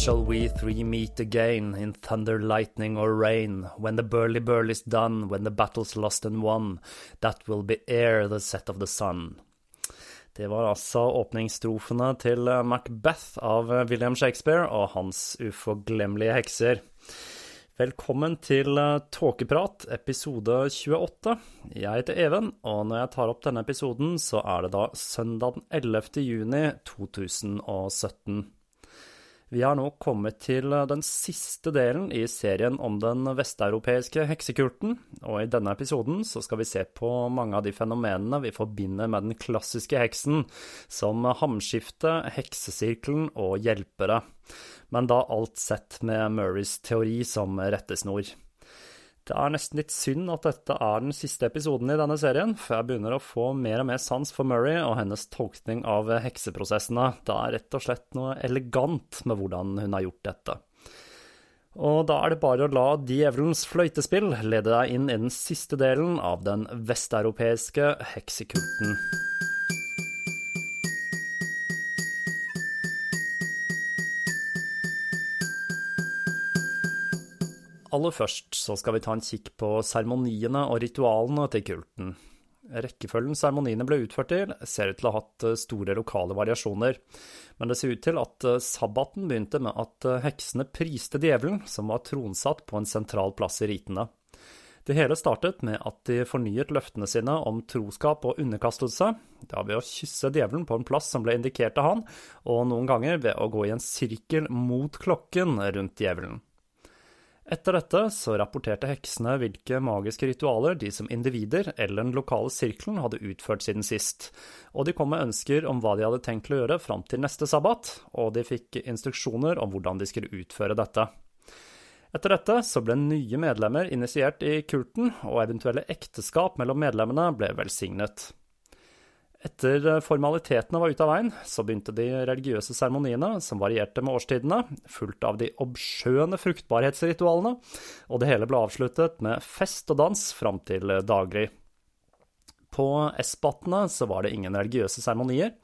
shall we three meet again in thunder, lightning or rain? When the burly burly's done, when the battle's lost and won, that will be ere the set of the sun. Det var altså åpningsstrofene til Macbeth av William Shakespeare og hans uforglemmelige hekser. Velkommen til Tåkeprat, episode 28. Jeg heter Even, og når jeg tar opp denne episoden, så er det da søndag den 11. juni 2017. Vi har nå kommet til den siste delen i serien om den vesteuropeiske heksekulten, og i denne episoden så skal vi se på mange av de fenomenene vi forbinder med den klassiske heksen, som hamskifte, heksesirkelen og hjelpere, men da alt sett med Murrays teori som rettesnor. Det er nesten litt synd at dette er den siste episoden i denne serien, for jeg begynner å få mer og mer sans for Murray og hennes tolkning av hekseprosessene. Det er rett og slett noe elegant med hvordan hun har gjort dette. Og da er det bare å la djevelens fløytespill lede deg inn i den siste delen av den vesteuropeiske heksekulten. Aller først så skal vi ta en kikk på seremoniene og ritualene til kulten. Rekkefølgen seremoniene ble utført til, ser ut til å ha hatt store lokale variasjoner, men det ser ut til at sabbaten begynte med at heksene priste djevelen, som var tronsatt på en sentral plass i ritene. Det hele startet med at de fornyet løftene sine om troskap og underkastelse, da ved å kysse djevelen på en plass som ble indikert av han, og noen ganger ved å gå i en sirkel mot klokken rundt djevelen. Etter dette så rapporterte heksene hvilke magiske ritualer de som individer eller den lokale sirkelen hadde utført siden sist, og de kom med ønsker om hva de hadde tenkt å gjøre fram til neste sabbat, og de fikk instruksjoner om hvordan de skulle utføre dette. Etter dette så ble nye medlemmer initiert i kulten, og eventuelle ekteskap mellom medlemmene ble velsignet. Etter formalitetene var ute av veien, så begynte de religiøse seremoniene, som varierte med årstidene, fulgt av de obskjøne fruktbarhetsritualene, og det hele ble avsluttet med fest og dans fram til daggry. På Esbatene så var det ingen religiøse seremonier,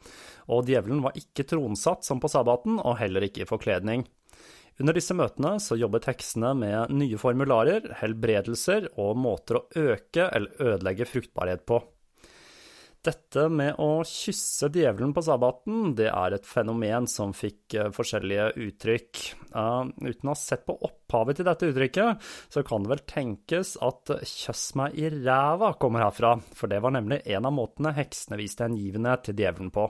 og djevelen var ikke tronsatt som på sabbaten, og heller ikke i forkledning. Under disse møtene så jobbet heksene med nye formularer, helbredelser og måter å øke eller ødelegge fruktbarhet på. Dette med å kysse djevelen på sabbaten, det er et fenomen som fikk eh, forskjellige uttrykk. Uh, uten å ha sett på opphavet til dette uttrykket, så kan det vel tenkes at 'kjøss meg i ræva' kommer herfra, for det var nemlig en av måtene heksene viste hengivenhet til djevelen på.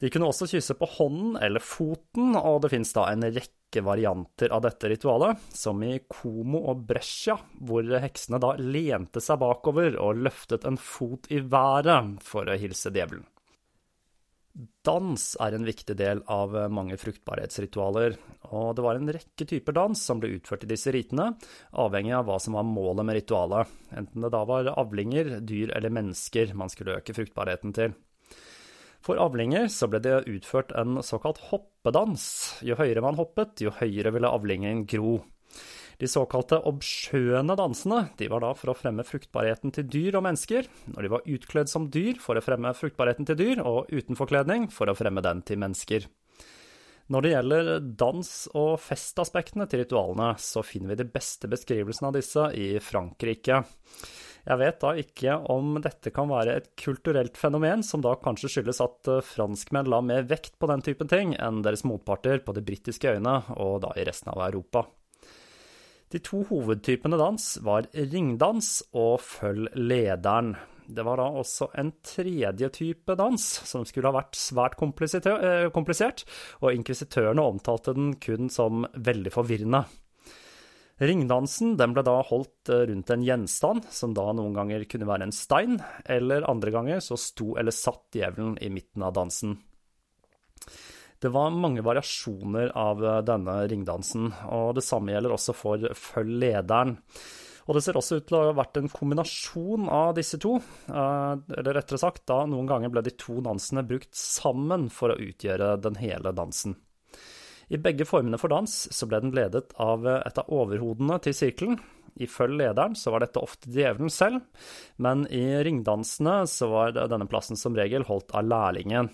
De kunne også kysse på hånden eller foten, og det finnes da en rekke varianter av dette ritualet, som i Como og Brescia, hvor heksene da lente seg bakover og løftet en fot i været for å hilse djevelen. Dans er en viktig del av mange fruktbarhetsritualer, og det var en rekke typer dans som ble utført i disse ritene, avhengig av hva som var målet med ritualet, enten det da var avlinger, dyr eller mennesker man skulle øke fruktbarheten til. For avlinger så ble det utført en såkalt hoppedans. Jo høyere man hoppet, jo høyere ville avlingen gro. De såkalte obskjøne dansene de var da for å fremme fruktbarheten til dyr og mennesker, når de var utkledd som dyr for å fremme fruktbarheten til dyr, og uten forkledning for å fremme den til mennesker. Når det gjelder dans- og festaspektene til ritualene, så finner vi de beste beskrivelsene av disse i Frankrike. Jeg vet da ikke om dette kan være et kulturelt fenomen, som da kanskje skyldes at eh, franskmenn la mer vekt på den typen ting enn deres motparter på de britiske øyene, og da i resten av Europa. De to hovedtypene dans var ringdans og følg lederen. Det var da også en tredje type dans, som skulle ha vært svært eh, komplisert, og inkvisitørene omtalte den kun som veldig forvirrende. Ringdansen ble da holdt eh, rundt en gjenstand, som da noen ganger kunne være en stein, eller andre ganger så sto eller satt djevelen i midten av dansen. Det var mange variasjoner av eh, denne ringdansen, og det samme gjelder også for Følg lederen. Og det ser også ut til å ha vært en kombinasjon av disse to. Eh, eller rettere sagt, da noen ganger ble de to dansene brukt sammen for å utgjøre den hele dansen. I begge formene for dans så ble den ledet av et av overhodene til sirkelen. I følg lederen så var dette ofte djevelen selv, men i ringdansene så var denne plassen som regel holdt av lærlingen.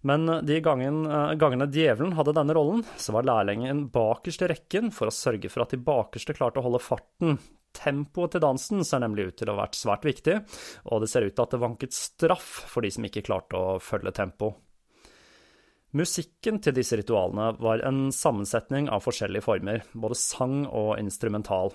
Men de gangene, gangene djevelen hadde denne rollen, så var lærlingen bakerst i rekken for å sørge for at de bakerste klarte å holde farten. Tempoet til dansen ser nemlig ut til å ha vært svært viktig, og det ser ut til at det vanket straff for de som ikke klarte å følge tempo. Musikken til disse ritualene var en sammensetning av forskjellige former, både sang og instrumental.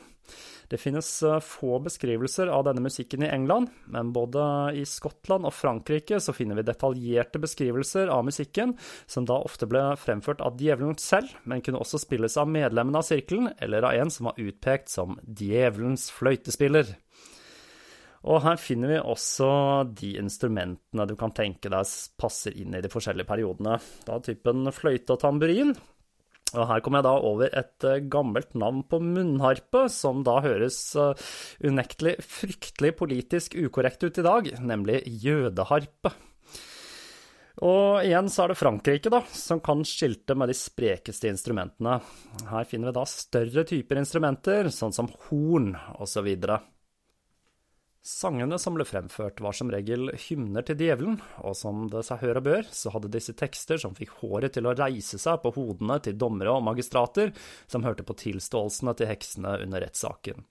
Det finnes eh, få beskrivelser av denne musikken i England, men både i Skottland og Frankrike så finner vi detaljerte beskrivelser av musikken, som da ofte ble fremført av djevelen selv, men kunne også spilles av medlemmene av sirkelen, eller av en som var utpekt som djevelens fløytespiller. Og her finner vi også de instrumentene du kan tenke deg passer inn i de forskjellige periodene. Da typen fløyte og tamburin. Og her kommer jeg da over et eh, gammelt navn på munnharpe, som da høres eh, unektelig fryktelig politisk ukorrekt ut i dag, nemlig jødeharpe. Og igjen så er det Frankrike, da, som kan skilte med de sprekeste instrumentene. Her finner vi da større typer instrumenter, sånn som horn osv. Sangene som ble fremført, var som regel hymner til djevelen, og som det seg hør og bør, så hadde disse tekster som fikk håret til å reise seg på hodene til dommere og magistrater som hørte på tilståelsene til heksene under rettssaken.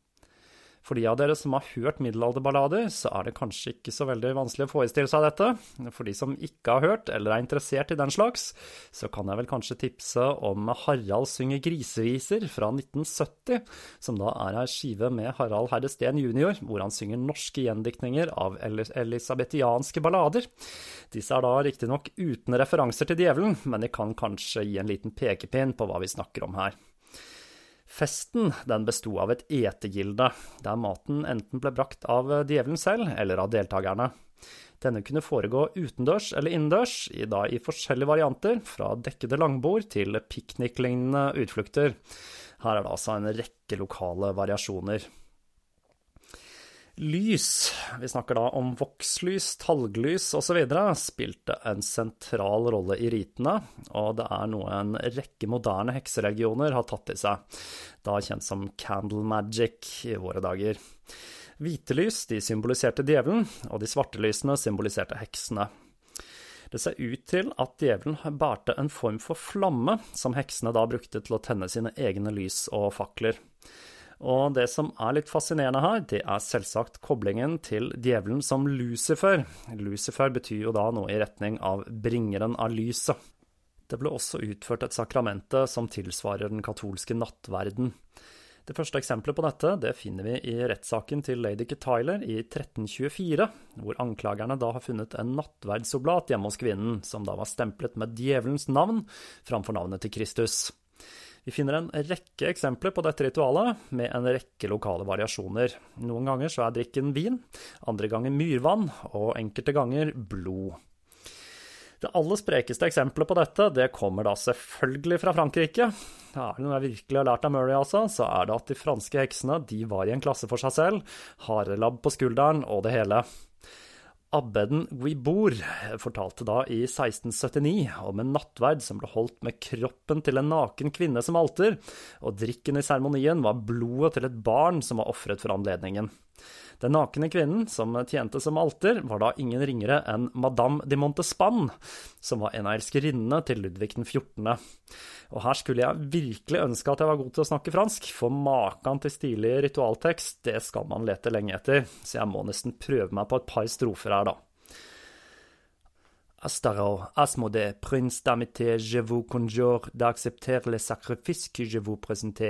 For de av dere som har hørt middelalderballader, så er det kanskje ikke så veldig vanskelig å forestille seg dette. For de som ikke har hørt, eller er interessert i den slags, så kan jeg vel kanskje tipse om Harald synger griseviser fra 1970, som da er ei skive med Harald Herre Steen jr., hvor han synger norske gjendiktninger av elisabethianske ballader. Disse er da riktignok uten referanser til djevelen, men de kan kanskje gi en liten pekepinn på hva vi snakker om her. Festen den besto av et etegilde, der maten enten ble brakt av djevelen selv eller av deltakerne. Denne kunne foregå utendørs eller innendørs, da i forskjellige varianter, fra dekkede langbord til pikniklignende utflukter. Her er det altså en rekke lokale variasjoner. Lys, vi snakker da om vokslys, talglys osv., spilte en sentral rolle i ritene, og det er noe en rekke moderne hekseregioner har tatt til seg, da kjent som candle magic i våre dager. Hvite lys de symboliserte djevelen, og de svarte lysene symboliserte heksene. Det ser ut til at djevelen bærte en form for flamme, som heksene da brukte til å tenne sine egne lys og fakler. Og det som er litt fascinerende her, det er selvsagt koblingen til djevelen som Lucifer. Lucifer betyr jo da noe i retning av bringeren av lyset. Det ble også utført et sakramente som tilsvarer den katolske nattverden. Det første eksempelet på dette det finner vi i rettssaken til lady Tyler i 1324, hvor anklagerne da har funnet en nattverdsoblat hjemme hos kvinnen, som da var stemplet med djevelens navn framfor navnet til Kristus. Vi finner en rekke eksempler på dette ritualet, med en rekke lokale variasjoner. Noen ganger så er drikken vin, andre ganger myrvann, og enkelte ganger blod. Det aller sprekeste eksempelet på dette det kommer da selvfølgelig fra Frankrike. Er det noe jeg virkelig har lært av Murray, altså, så er det at de franske heksene de var i en klasse for seg selv, harelabb på skulderen og det hele. Abbeden Guibour fortalte da i 1679 om en nattverd som ble holdt med kroppen til en naken kvinne som alter, og drikken i seremonien var blodet til et barn som var ofret for anledningen. Den nakne kvinnen som tjente som alter, var da ingen ringere enn madame de Montespan, som var en av elskerinnene til Ludvig den 14. Og her skulle jeg virkelig ønske at jeg var god til å snakke fransk, for maken til stilig ritualtekst, det skal man lete lenge etter, så jeg må nesten prøve meg på et par strofer her, da. Astaro, Asmodée, prince d'amitié, je vous conjure d'accepter les sacrifices que je vous présente,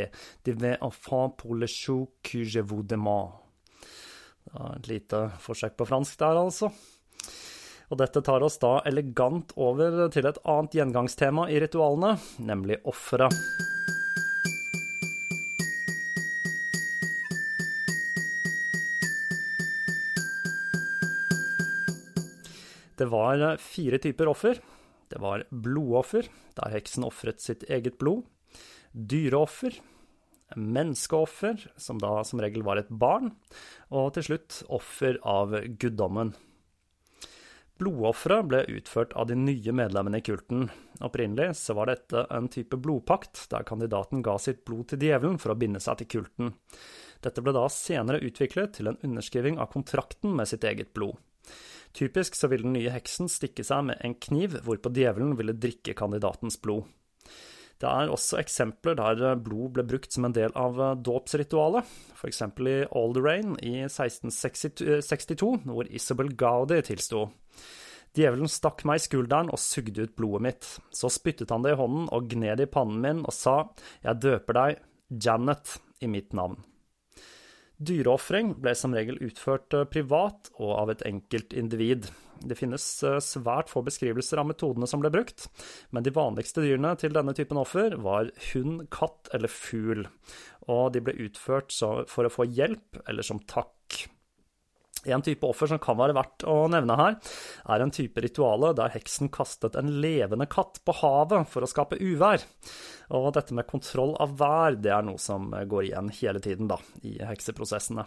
devant enfant pour le chou que je vous demande. Et lite forsøk på fransk der, altså. Og dette tar oss da elegant over til et annet gjengangstema i ritualene, nemlig offeret. Det var fire typer offer. Det var blodoffer, der heksen ofret sitt eget blod. Dyreoffer, menneskeoffer, som da som regel var et barn, og til slutt offer av guddommen. Blodofferet ble utført av de nye medlemmene i kulten. Opprinnelig så var dette en type blodpakt, der kandidaten ga sitt blod til djevelen for å binde seg til kulten. Dette ble da senere utviklet til en underskriving av kontrakten med sitt eget blod. Typisk så ville den nye heksen stikke seg med en kniv, hvorpå djevelen ville drikke kandidatens blod. Det er også eksempler der blod ble brukt som en del av dåpsritualet, f.eks. i Alderain i 1662, hvor Isabel Gaudi tilsto. Djevelen stakk meg i skulderen og sugde ut blodet mitt. Så spyttet han det i hånden og gned i pannen min og sa, jeg døper deg Janet i mitt navn. Dyreofring ble som regel utført privat og av et enkelt individ. Det finnes svært få beskrivelser av metodene som ble brukt, men de vanligste dyrene til denne typen offer var hund, katt eller fugl, og de ble utført for å få hjelp eller som takk. En type offer som kan være verdt å nevne her, er en type rituale der heksen kastet en levende katt på havet for å skape uvær. Og dette med kontroll av vær, det er noe som går igjen hele tiden, da, i hekseprosessene.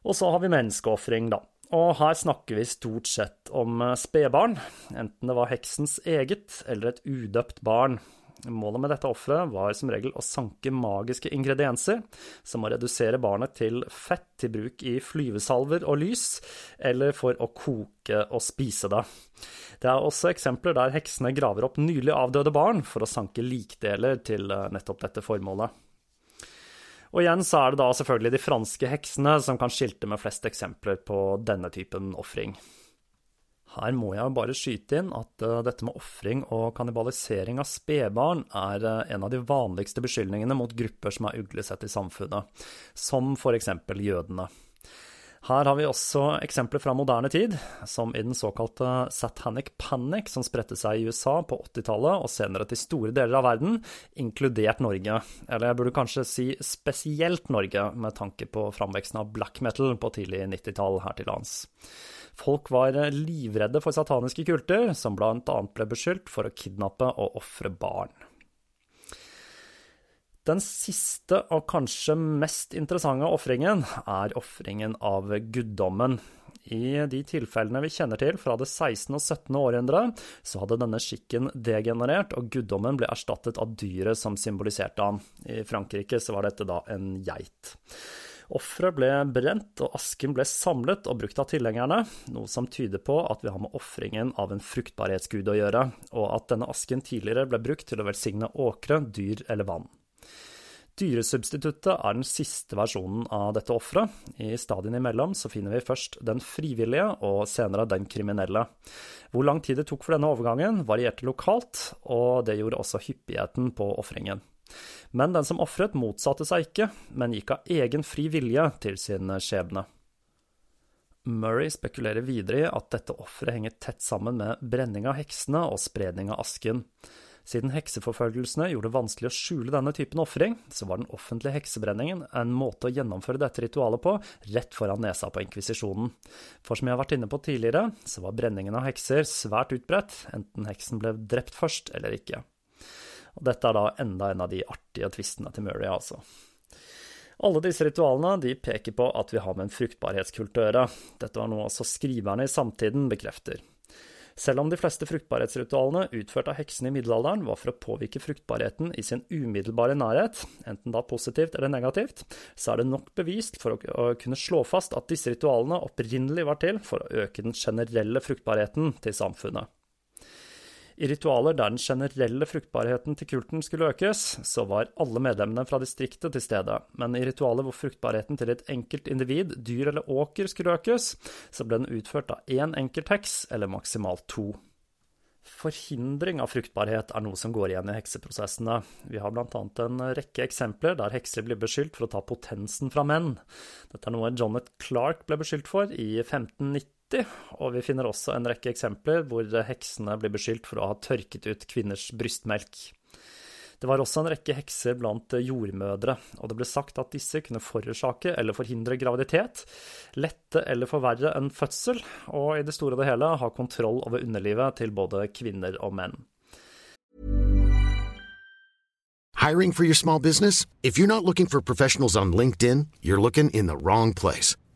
Og så har vi menneskeofring, da. Og her snakker vi stort sett om spedbarn, enten det var heksens eget eller et udøpt barn. Målet med dette offeret var som regel å sanke magiske ingredienser, som å redusere barnet til fett til bruk i flyvesalver og lys, eller for å koke og spise det. Det er også eksempler der heksene graver opp nylig avdøde barn for å sanke likdeler til eh, nettopp dette formålet. Og igjen så er det da selvfølgelig de franske heksene som kan skilte med flest eksempler på denne typen ofring. Her må jeg bare skyte inn at uh, dette med ofring og kannibalisering av spedbarn er uh, en av de vanligste beskyldningene mot grupper som er uglesett i samfunnet, som eksempel jødene. Her har vi også eksempler fra moderne tid, som i den såkalte satanic panic som spredte seg i USA på 80-tallet og senere til store deler av verden, inkludert Norge. Eller jeg burde kanskje si spesielt Norge, med tanke på framveksten av black metal på tidlig 90-tall her til lands. Folk var livredde for sataniske kulter, som annet ble beskyldt for å kidnappe og ofre barn. Den siste og kanskje mest interessante ofringen er ofringen av guddommen. I de tilfellene vi kjenner til fra det 16. og 17. århundre, så hadde denne skikken degenerert, og guddommen ble erstattet av dyret som symboliserte ham. I Frankrike så var dette da en geit. Offeret ble brent, og asken ble samlet og brukt av tilhengerne, noe som tyder på at vi har med ofringen av en fruktbarhetsgud å gjøre, og at denne asken tidligere ble brukt til å velsigne åkre, dyr eller vann. Dyresubstituttet er den siste versjonen av dette offeret. I stadiene imellom så finner vi først den frivillige, og senere den kriminelle. Hvor lang tid det tok for denne overgangen, varierte lokalt, og det gjorde også hyppigheten på ofringen. Men den som ofret, motsatte seg ikke, men gikk av egen fri vilje til sin skjebne. Murray spekulerer videre i at dette offeret henger tett sammen med brenning av heksene og spredning av asken. Siden hekseforfølgelsene gjorde det vanskelig å skjule denne typen ofring, så var den offentlige heksebrenningen en måte å gjennomføre dette ritualet på rett foran nesa på inkvisisjonen. For som jeg har vært inne på tidligere, så var brenningen av hekser svært utbredt, enten heksen ble drept først eller ikke. Og dette er da enda en av de artige tvistene til Murray, altså. Alle disse ritualene de peker på at vi har med en fruktbarhetskult å gjøre. Dette var noe også skriverne i samtiden bekrefter. Selv om de fleste fruktbarhetsritualene utført av heksene i middelalderen var for å påvirke fruktbarheten i sin umiddelbare nærhet, enten da positivt eller negativt, så er det nok bevist for å kunne slå fast at disse ritualene opprinnelig var til for å øke den generelle fruktbarheten til samfunnet. I ritualer der den generelle fruktbarheten til kulten skulle økes, så var alle medlemmene fra distriktet til stede, men i ritualer hvor fruktbarheten til et enkelt individ, dyr eller åker skulle økes, så ble den utført av én enkelt heks, eller maksimalt to. Forhindring av fruktbarhet er noe som går igjen i hekseprosessene. Vi har annet en rekke eksempler der hekser blir beskyldt for å ta potensen fra menn. Dette er noe Johnnet Clark ble beskyldt for i 1590 og vi finner også en rekke eksempler hvor heksene blir beskyldt for å ha tørket ut kvinners brystmelk. Det var også en rekke hekser blant jordmødre, og det ble sagt at disse kunne forårsake eller forhindre graviditet, lette eller forverre en fødsel, og i det store og det hele ha kontroll over underlivet til både kvinner og menn. Hiring for your small business? If you're not looking for professionals on LinkedIn, you're looking in the wrong place.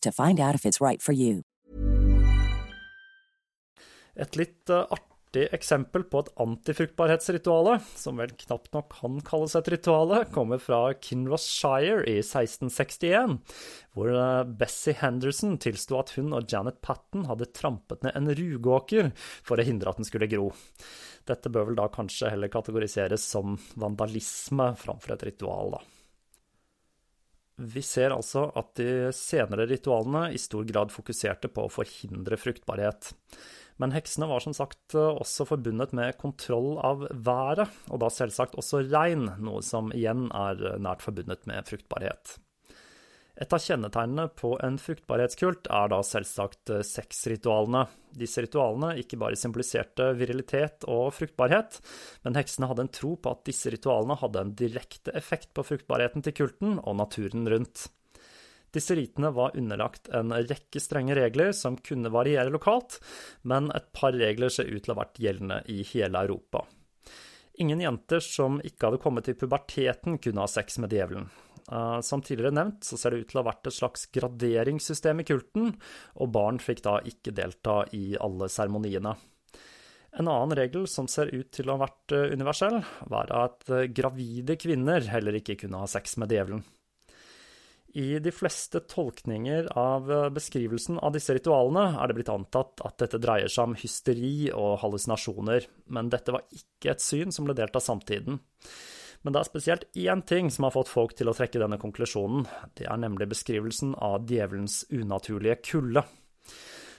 to find out if it's right for you. Et litt uh, artig eksempel på et antifruktbarhetsrituale, som vel knapt nok kan kalles et rituale, kommer fra Kinross Shire i 1661, hvor uh, Bessie Henderson tilsto at hun og Janet Patten hadde trampet ned en rugåker for å hindre at den skulle gro. Dette bør vel da kanskje heller kategoriseres som vandalisme framfor et ritual, da. Vi ser altså at de senere ritualene i stor grad fokuserte på å forhindre fruktbarhet. Men heksene var som sagt også forbundet med kontroll av været, og da selvsagt også regn, noe som igjen er nært forbundet med fruktbarhet. Et av kjennetegnene på en fruktbarhetskult er da selvsagt sexritualene. Disse ritualene ikke bare symboliserte virilitet og fruktbarhet, men heksene hadde en tro på at disse ritualene hadde en direkte effekt på fruktbarheten til kulten og naturen rundt. Disse ritene var underlagt en rekke strenge regler som kunne variere lokalt, men et par regler ser ut til å ha vært gjeldende i hele Europa. Ingen jenter som ikke hadde kommet til puberteten, kunne ha sex med djevelen. Eh, som tidligere nevnt, så ser det ut til å ha vært et slags graderingssystem i kulten, og barn fikk da ikke delta i alle seremoniene. En annen regel som ser ut til å ha vært eh, universell, var at eh, gravide kvinner heller ikke kunne ha sex med djevelen. I de fleste tolkninger av beskrivelsen av disse ritualene er det blitt antatt at dette dreier seg om hysteri og hallusinasjoner, men dette var ikke et syn som ble delt av samtiden. Men det er spesielt én ting som har fått folk til å trekke denne konklusjonen. Det er nemlig beskrivelsen av djevelens unaturlige kulde.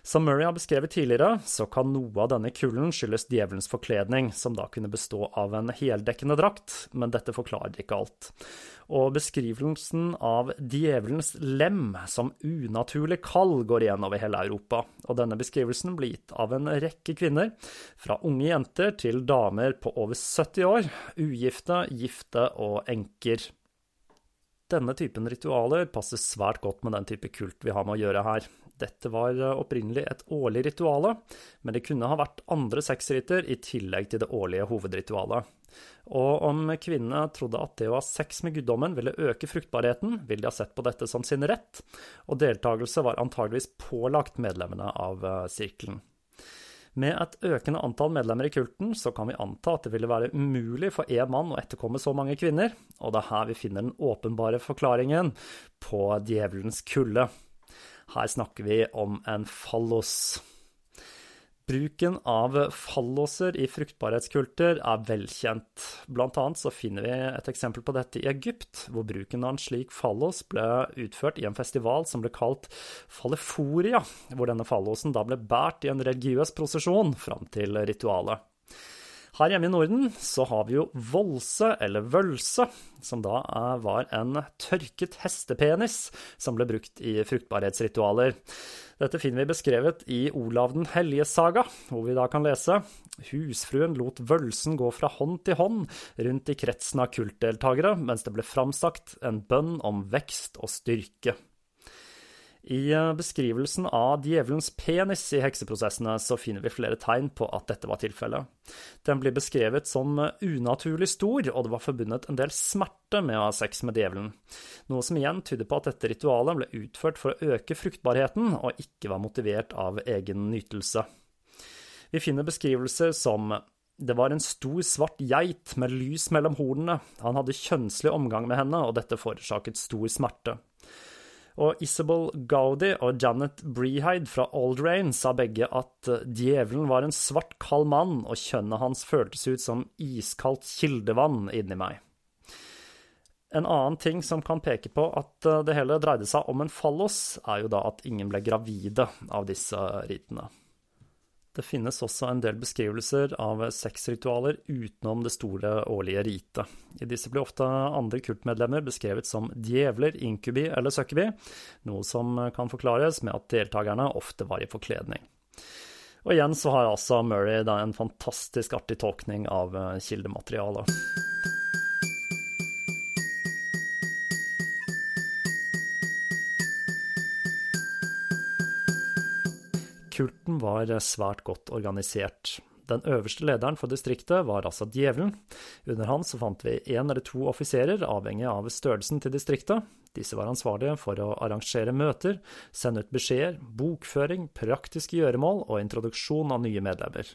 Som Murray har beskrevet tidligere, så kan noe av denne kulden skyldes djevelens forkledning, som da kunne bestå av en heldekkende drakt, men dette forklarer ikke alt. Og beskrivelsen av djevelens lem som unaturlig kald går igjen over hele Europa, og denne beskrivelsen blir gitt av en rekke kvinner, fra unge jenter til damer på over 70 år, ugifte, gifte og enker. Denne typen ritualer passer svært godt med den type kult vi har med å gjøre her. Dette var eh, opprinnelig et årlig rituale, men det kunne ha vært andre sexriter i tillegg til det årlige hovedritualet. Og om kvinnene trodde at det å ha sex med guddommen ville øke fruktbarheten, ville de ha sett på dette som sin rett, og deltakelse var antageligvis pålagt medlemmene av eh, sirkelen. Med et økende antall medlemmer i kulten, så kan vi anta at det ville være umulig for én mann å etterkomme så mange kvinner, og det er her vi finner den åpenbare forklaringen på djevelens kulde. Her snakker vi om en fallos. Bruken av falloser i fruktbarhetskulter er velkjent. Blant annet så finner vi et eksempel på dette i Egypt, hvor bruken av en slik fallos ble utført i en festival som ble kalt falleforia, hvor denne fallosen da ble båret i en religiøs prosesjon fram til ritualet. Her hjemme i Norden så har vi jo volse, eller vølse, som da var en tørket hestepenis som ble brukt i fruktbarhetsritualer. Dette finner vi beskrevet i Olav den hellige saga, hvor vi da kan lese Husfruen lot vølsen gå fra hånd til hånd rundt i kretsen av kultdeltakere, mens det ble framsagt en bønn om vekst og styrke. I eh, beskrivelsen av djevelens penis i hekseprosessene så finner vi flere tegn på at dette var tilfellet. Den blir beskrevet som unaturlig stor, og det var forbundet en del smerte med å ha sex med djevelen, noe som igjen tyder på at dette ritualet ble utført for å øke fruktbarheten og ikke var motivert av egen nytelse. Vi finner beskrivelser som det var en stor, svart geit med lys mellom hornene, han hadde kjønnslig omgang med henne, og dette forårsaket stor smerte. Og Isabel Gaudi og Janet Breheid fra Aldrain sa begge at eh, djevelen var en svart, kald mann, og kjønnet hans føltes ut som iskaldt kildevann inni meg. En annen ting som kan peke på at eh, det hele dreide seg om en fallos, er jo da at ingen ble gravide av disse ritene. Det finnes også en del beskrivelser av sexritualer utenom det store årlige ritet. I disse blir ofte andre kultmedlemmer beskrevet som djevler, inkubi eller søkkebi, noe som kan forklares med at deltakerne ofte var i forkledning. Og igjen så har altså Murray en fantastisk artig tolkning av kildematerialet. Kulten var svært godt organisert. Den øverste lederen for distriktet var altså djevelen. Under han så fant vi én eller to offiserer, avhengig av størrelsen til distriktet. Disse var ansvarlige for å arrangere møter, sende ut beskjeder, bokføring, praktiske gjøremål og introduksjon av nye medlemmer.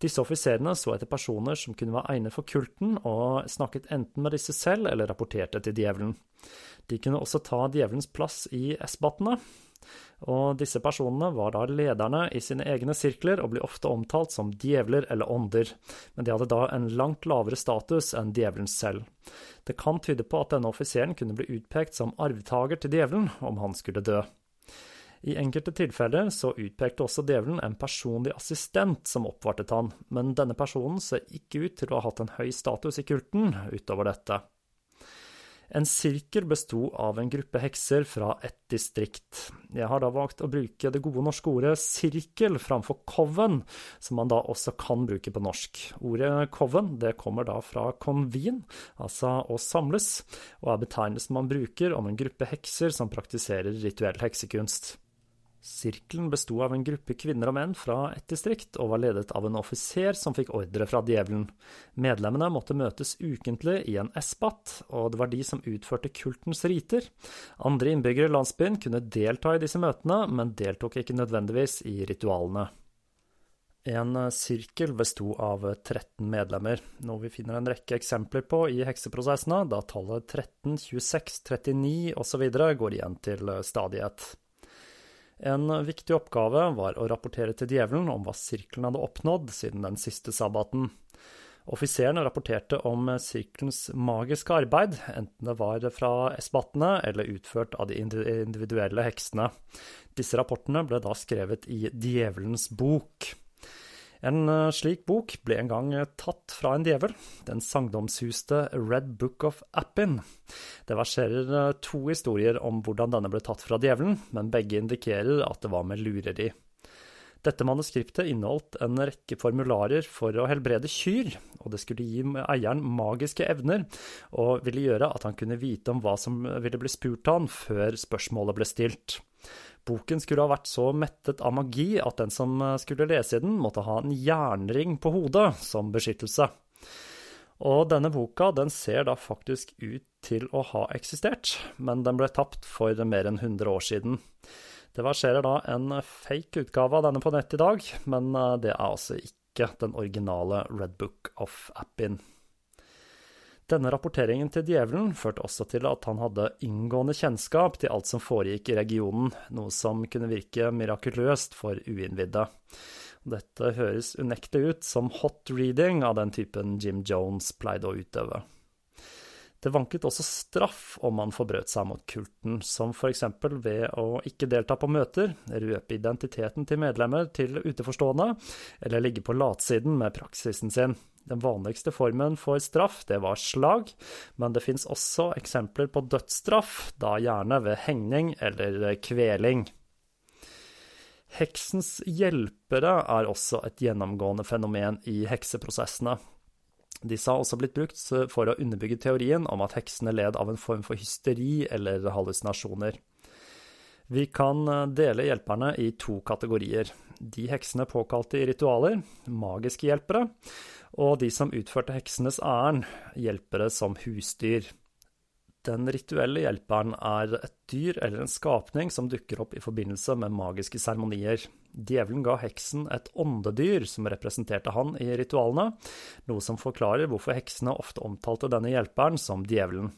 Disse offiserene så etter personer som kunne være egnet for kulten, og snakket enten med disse selv eller rapporterte til djevelen. De kunne også ta djevelens plass i esbatene, og disse personene var da lederne i sine egne sirkler og ble ofte omtalt som djevler eller ånder, men de hadde da en langt lavere status enn djevelen selv. Det kan tyde på at denne offiseren kunne bli utpekt som arvtaker til djevelen om han skulle dø. I enkelte tilfeller så utpekte også djevelen en personlig assistent som oppvartet han, men denne personen ser ikke ut til å ha hatt en høy status i kulten utover dette. En sirkel besto av en gruppe hekser fra ett distrikt. Jeg har da valgt å bruke det gode norske ordet sirkel framfor coven, som man da også kan bruke på norsk. Ordet coven det kommer da fra convene, altså å samles, og er betegnelsen man bruker om en gruppe hekser som praktiserer rituell heksekunst. Sirkelen besto av en gruppe kvinner og menn fra ett distrikt, og var ledet av en offiser som fikk ordre fra djevelen. Medlemmene måtte møtes ukentlig i en esbat, og det var de som utførte kultens riter. Andre innbyggere i landsbyen kunne delta i disse møtene, men deltok ikke nødvendigvis i ritualene. En sirkel besto av 13 medlemmer, noe vi finner en rekke eksempler på i hekseprosessene, da tallet 13, 26, 39 osv. går igjen til stadighet. En viktig oppgave var å rapportere til djevelen om hva sirkelen hadde oppnådd siden den siste sabbaten. Offiseren rapporterte om sirkelens magiske arbeid, enten det var fra esbattene eller utført av de individuelle heksene. Disse rapportene ble da skrevet i Djevelens bok. En eh, slik bok ble en gang eh, tatt fra en djevel, den sagnomsuste Red Book of Appin. Det verserer eh, to historier om hvordan denne ble tatt fra djevelen, men begge indikerer at det var med lureri. Dette manuskriptet inneholdt en rekke formularer for å helbrede kyr, og det skulle gi eieren magiske evner, og ville gjøre at han kunne vite om hva som ville bli spurt han før spørsmålet ble stilt. Boken skulle ha vært så mettet av magi at den som eh, skulle lese i den, måtte ha en jernring på hodet som beskyttelse. Og denne boka den ser da faktisk ut til å ha eksistert, men den ble tapt for mer enn 100 år siden. Det verserer da en fake utgave av denne på nett i dag, men eh, det er altså ikke den originale Red Book of Appin. Denne rapporteringen til djevelen førte også til at han hadde inngående kjennskap til alt som foregikk i regionen, noe som kunne virke mirakuløst for uinnvidde. Dette høres unektelig ut som hot reading av den typen Jim Jones pleide å utøve. Det vanket også straff om man forbrøt seg mot kulten, som eksempel ved å ikke delta på møter, røpe identiteten til medlemmer til utenforstående, eller ligge på latsiden med praksisen sin. Den vanligste formen for straff, det var slag, men det fins også eksempler på dødsstraff, da gjerne ved hengning eller kveling. Heksens hjelpere er også et gjennomgående fenomen i hekseprosessene. Disse har også blitt brukt for å underbygge teorien om at heksene led av en form for hysteri eller hallusinasjoner. Vi kan eh, dele hjelperne i to kategorier. De heksene påkalte i ritualer, magiske hjelpere, og de som utførte heksenes ærend, hjelpere som husdyr. Den rituelle hjelperen er et dyr eller en skapning som dukker opp i forbindelse med magiske seremonier. Djevelen ga heksen et åndedyr som representerte han i ritualene, noe som forklarer hvorfor heksene ofte omtalte denne hjelperen som djevelen.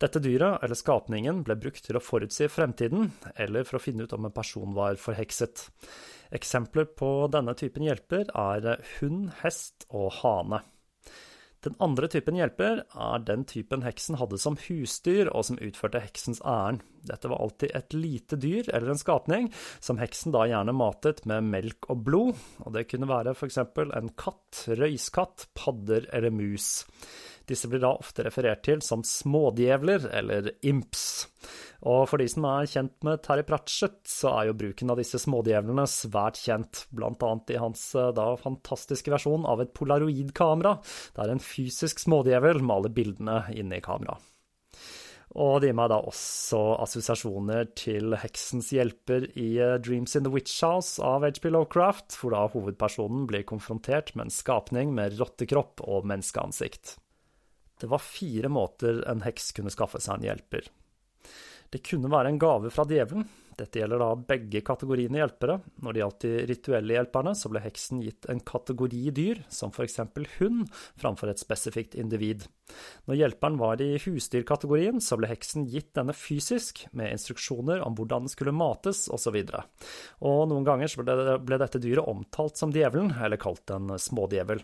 Dette dyret, eller skapningen, ble brukt til å forutsi fremtiden, eller for å finne ut om en person var forhekset. Eksempler på denne typen hjelper er hund, hest og hane. Den andre typen hjelper er den typen heksen hadde som husdyr, og som utførte heksens ærend. Dette var alltid et lite dyr eller en skapning, som heksen da gjerne matet med melk og blod, og det kunne være eksempel en katt, røyskatt, padder eller mus. Disse blir da ofte referert til som smådjevler, eller imps. Og for de som er kjent med Terry Pratchett, så er jo bruken av disse smådjevlene svært kjent, blant annet i hans eh, da fantastiske versjon av et polaroidkamera, der en fysisk smådjevel maler bildene inne i kameraet. Og det gir meg da også assosiasjoner til Heksens hjelper i eh, Dreams in the Witch House av HP Lovecraft, hvor da hovedpersonen blir konfrontert med en skapning med rottekropp og menneskeansikt. Det var fire måter en heks kunne skaffe seg en hjelper. Det kunne være en gave fra djevelen. Dette gjelder da begge kategoriene hjelpere. Når det gjaldt de rituelle hjelperne, så ble heksen gitt en kategori dyr, som eksempel hund, framfor et spesifikt individ. Når hjelperen var i husdyrkategorien, så ble heksen gitt denne fysisk, med instruksjoner om hvordan den skulle mates, osv. Og, så og noen ganger ble dette dyret omtalt som djevelen, eller kalt en smådjevel.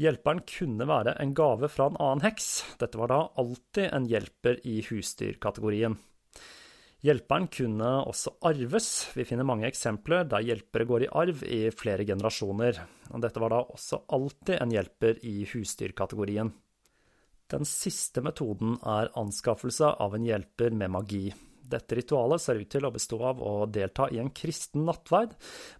Hjelperen kunne være en gave fra en annen heks, dette var da alltid en hjelper i husdyrkategorien. Hjelperen kunne også arves, vi finner mange eksempler der hjelpere går i arv i flere generasjoner, dette var da også alltid en hjelper i husdyrkategorien. Den siste metoden er anskaffelse av en hjelper med magi. Dette ritualet ser ut til å bestå av å delta i en kristen nattverd,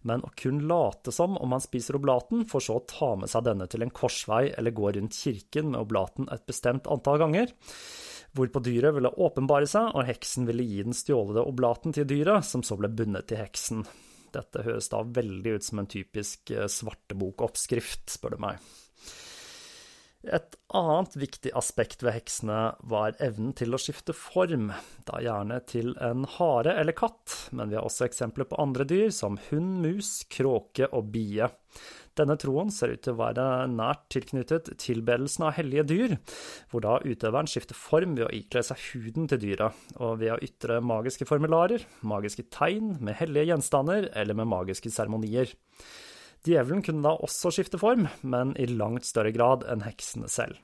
men å kun late som om man spiser oblaten, for så å ta med seg denne til en korsvei eller gå rundt kirken med oblaten et bestemt antall ganger. Hvorpå dyret ville åpenbare seg, og heksen ville gi den stjålede oblaten til dyret, som så ble bundet til heksen. Dette høres da veldig ut som en typisk eh, svartebokoppskrift, spør du meg. Et annet viktig aspekt ved heksene var evnen til å skifte form, da gjerne til en hare eller katt, men vi har også eksempler på andre dyr, som hund, mus, kråke og bie. Denne troen ser ut til å være nært tilknyttet tilbedelsen av hellige dyr, hvor da utøveren skifter form ved å ikle seg huden til dyret, og ved å ytre magiske formularer, magiske tegn, med hellige gjenstander eller med magiske seremonier. Djevelen kunne da også skifte form, men i langt større grad enn heksene selv.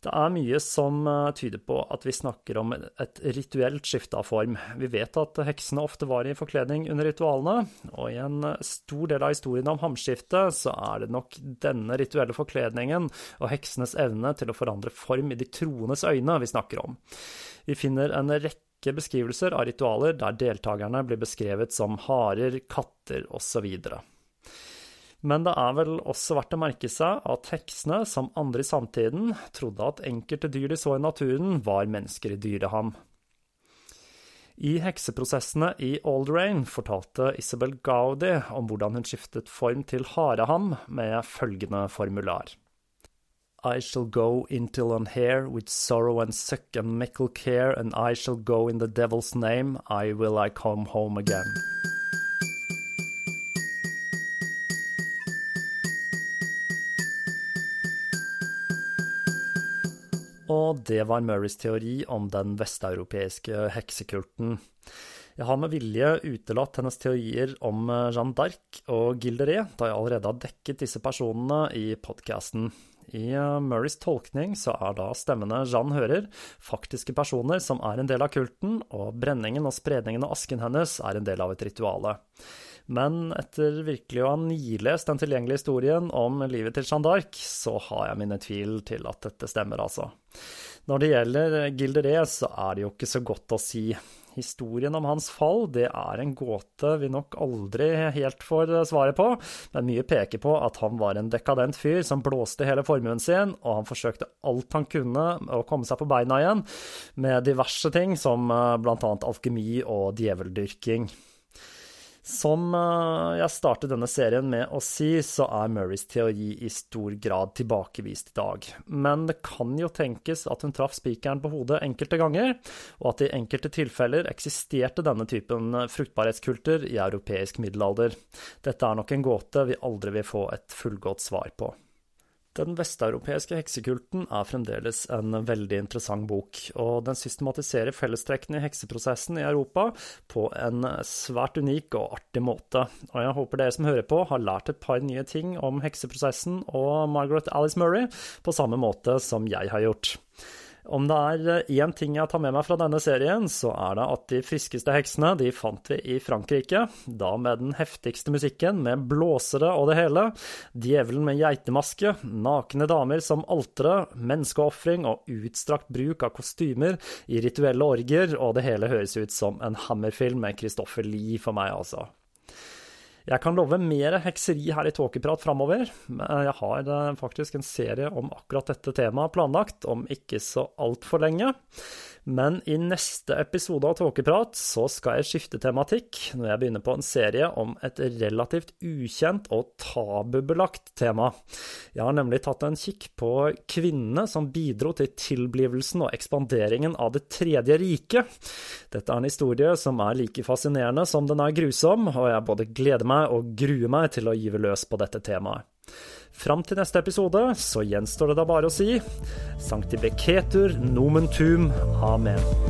Det er mye som eh, tyder på at vi snakker om et rituelt skifte av form. Vi vet at heksene ofte var i forkledning under ritualene, og i en stor del av historien om hamskiftet så er det nok denne rituelle forkledningen og heksenes evne til å forandre form i de troendes øyne vi snakker om. Vi finner en rekke beskrivelser av ritualer der deltakerne blir beskrevet som harer, katter osv. Men det er vel også verdt å merke seg at heksene, som andre i samtiden, trodde at enkelte dyr de så i naturen, var mennesker i dyreham. I hekseprosessene i Alderain fortalte Isabel Gaudi om hvordan hun skiftet form til hareham med følgende formular. I shall go until on hair with sorrow and suck and mickle care, and I shall go in the devil's name, I will I come home again. Det var Murrays teori om den vesteuropeiske heksekulten. Jeg har med vilje utelatt hennes teorier om Jeanne d'Arc og Gilderet, da jeg allerede har dekket disse personene i podkasten. I Murrays tolkning så er da stemmene Jeanne hører, faktiske personer som er en del av kulten, og brenningen og spredningen av asken hennes er en del av et rituale. Men etter virkelig å ha nilest den tilgjengelige historien om livet til Jeanne d'Arc, så har jeg mine tvil til at dette stemmer, altså. Når det gjelder Gilderé, så er det jo ikke så godt å si. Historien om hans fall det er en gåte vi nok aldri helt får svaret på, men mye peker på at han var en dekadent fyr som blåste hele formuen sin, og han forsøkte alt han kunne å komme seg på beina igjen, med diverse ting som bl.a. blant annet alkemi og djeveldyrking. Som eh, jeg startet denne serien med å si, så er Murrays teori i stor grad tilbakevist i dag. Men det kan jo tenkes at hun traff spikeren på hodet enkelte ganger, og at i enkelte tilfeller eksisterte denne typen fruktbarhetskulter i europeisk middelalder. Dette er nok en gåte vi aldri vil få et fullgodt svar på. Den vesteuropeiske heksekulten er fremdeles en veldig interessant bok, og den systematiserer fellestrekkene i hekseprosessen i Europa på en svært unik og artig måte. Og jeg håper dere som hører på, har lært et par nye ting om hekseprosessen og Margaret Alice Murray, på samme måte som jeg har gjort. Om det er én ting jeg tar med meg fra denne serien, så er det at de friskeste heksene de fant vi i Frankrike. Da med den heftigste musikken, med blåsere og det hele. Djevelen med geitemaske, nakne damer som altere, menneskeofring og utstrakt bruk av kostymer i rituelle orger, og det hele høres ut som en Hammerfilm med Christopher Lee for meg, altså. Jeg kan love mer hekseri her i Tåkeprat framover. Jeg har eh, faktisk en serie om akkurat dette temaet planlagt om ikke så altfor lenge. Men i neste episode av Tåkeprat så skal jeg skifte tematikk når jeg begynner på en serie om et relativt ukjent og tabubelagt tema. Jeg har nemlig tatt en kikk på kvinnene som bidro til tilblivelsen og ekspanderingen av Det tredje riket. Dette er en historie som er like fascinerende som den er grusom, og jeg både gleder meg og gruer meg til å gyve løs på dette temaet. Fram til neste episode så gjenstår det da bare å si Sankti Beketur nomen tum. Amen.